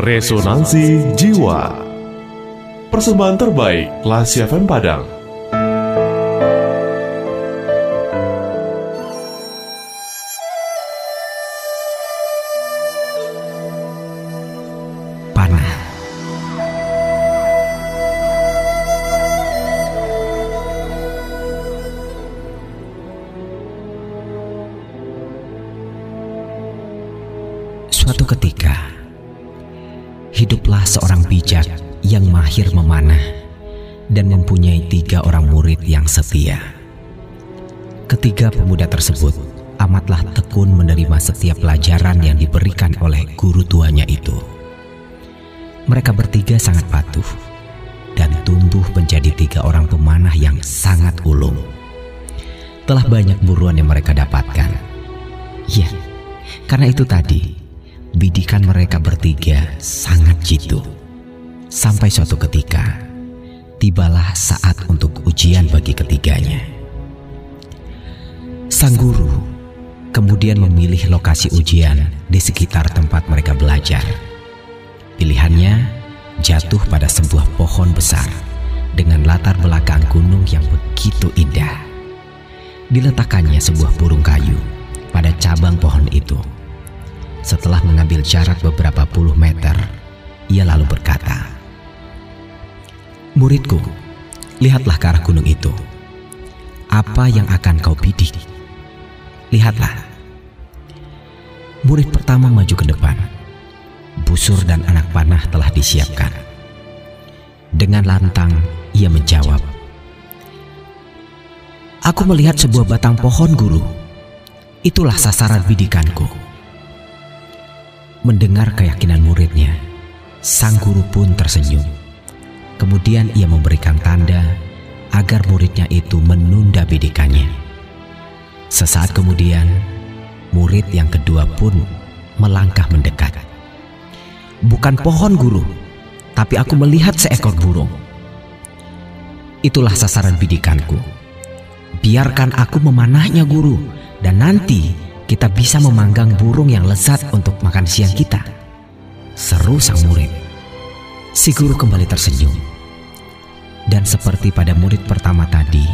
Resonansi Jiwa. Persembahan terbaik Lasi FM Padang. Panah Suatu ketika, hiduplah seorang bijak yang mahir memanah dan mempunyai tiga orang murid yang setia. Ketiga pemuda tersebut amatlah tekun menerima setiap pelajaran yang diberikan oleh guru tuanya itu. Mereka bertiga sangat patuh dan tumbuh menjadi tiga orang pemanah yang sangat ulung. Telah banyak buruan yang mereka dapatkan. Ya, karena itu tadi, bidikan mereka bertiga sangat jitu. Sampai suatu ketika, tibalah saat untuk ujian bagi ketiganya. Sang guru kemudian memilih lokasi ujian di sekitar tempat mereka belajar. Pilihannya jatuh pada sebuah pohon besar dengan latar belakang gunung yang begitu indah. Diletakkannya sebuah burung kayu pada cabang pohon itu. Setelah mengambil jarak beberapa puluh meter, ia lalu berkata, "Muridku, lihatlah ke arah gunung itu. Apa yang akan kau bidik? Lihatlah." Murid pertama maju ke depan. Busur dan anak panah telah disiapkan. Dengan lantang, ia menjawab, "Aku melihat sebuah batang pohon, Guru. Itulah sasaran bidikanku." Mendengar keyakinan muridnya, sang guru pun tersenyum. Kemudian ia memberikan tanda agar muridnya itu menunda bidikannya. Sesaat kemudian, murid yang kedua pun melangkah mendekat. Bukan pohon guru, tapi aku melihat seekor burung. Itulah sasaran bidikanku. Biarkan aku memanahnya guru, dan nanti kita bisa memanggang burung yang lezat untuk makan siang kita. Seru sang murid. Si guru kembali tersenyum. Dan seperti pada murid pertama tadi,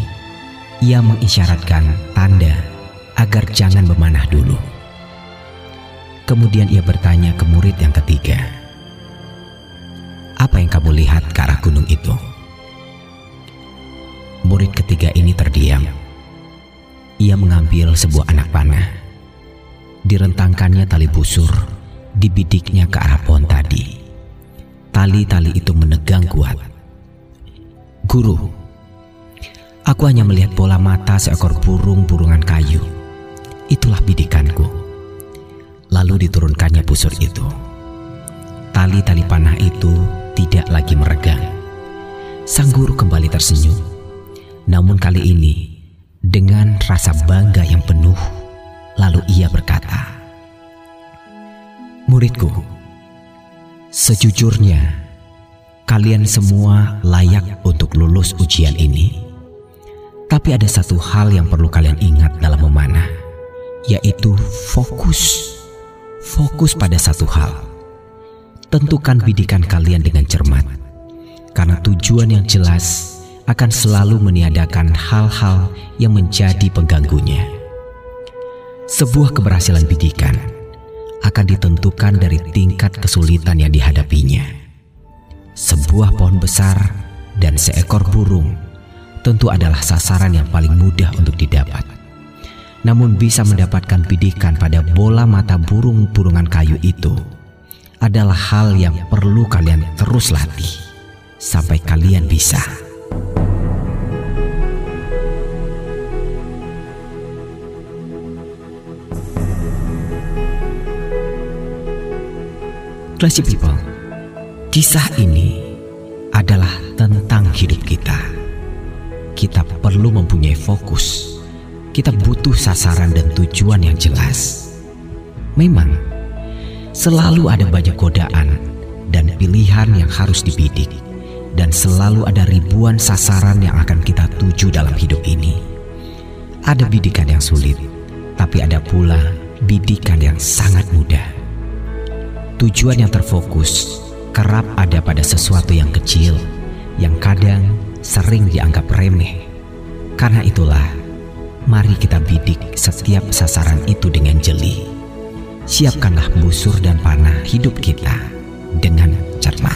ia mengisyaratkan tanda agar jangan memanah dulu. Kemudian ia bertanya ke murid yang ketiga, "Apa yang kamu lihat ke arah gunung itu?" Murid ketiga ini terdiam. Ia mengambil sebuah anak panah. Direntangkannya tali busur, dibidiknya ke arah pohon tadi. Tali-tali itu menegang kuat. Guru, aku hanya melihat bola mata seekor burung-burungan kayu. Itulah bidikanku. Lalu diturunkannya busur itu. Tali-tali panah itu tidak lagi meregang. Sang guru kembali tersenyum. Namun kali ini dengan rasa bangga yang penuh, lalu ia berkata, "Muridku, sejujurnya kalian semua layak untuk lulus ujian ini. Tapi ada satu hal yang perlu kalian ingat dalam memanah, yaitu fokus. Fokus pada satu hal. Tentukan bidikan kalian dengan cermat, karena tujuan yang jelas akan selalu meniadakan hal-hal yang menjadi pengganggunya. Sebuah keberhasilan bidikan akan ditentukan dari tingkat kesulitan yang dihadapinya. Sebuah pohon besar dan seekor burung tentu adalah sasaran yang paling mudah untuk didapat. Namun bisa mendapatkan bidikan pada bola mata burung-burungan kayu itu adalah hal yang perlu kalian terus latih sampai kalian bisa. Classy people, kisah ini adalah tentang hidup kita. Kita perlu mempunyai fokus. Kita butuh sasaran dan tujuan yang jelas. Memang, selalu ada banyak godaan dan pilihan yang harus dibidik, dan selalu ada ribuan sasaran yang akan kita tuju dalam hidup ini. Ada bidikan yang sulit, tapi ada pula bidikan yang sangat mudah. Tujuan yang terfokus kerap ada pada sesuatu yang kecil, yang kadang sering dianggap remeh. Karena itulah, mari kita bidik setiap sasaran itu dengan jeli. Siapkanlah busur dan panah hidup kita dengan cermat.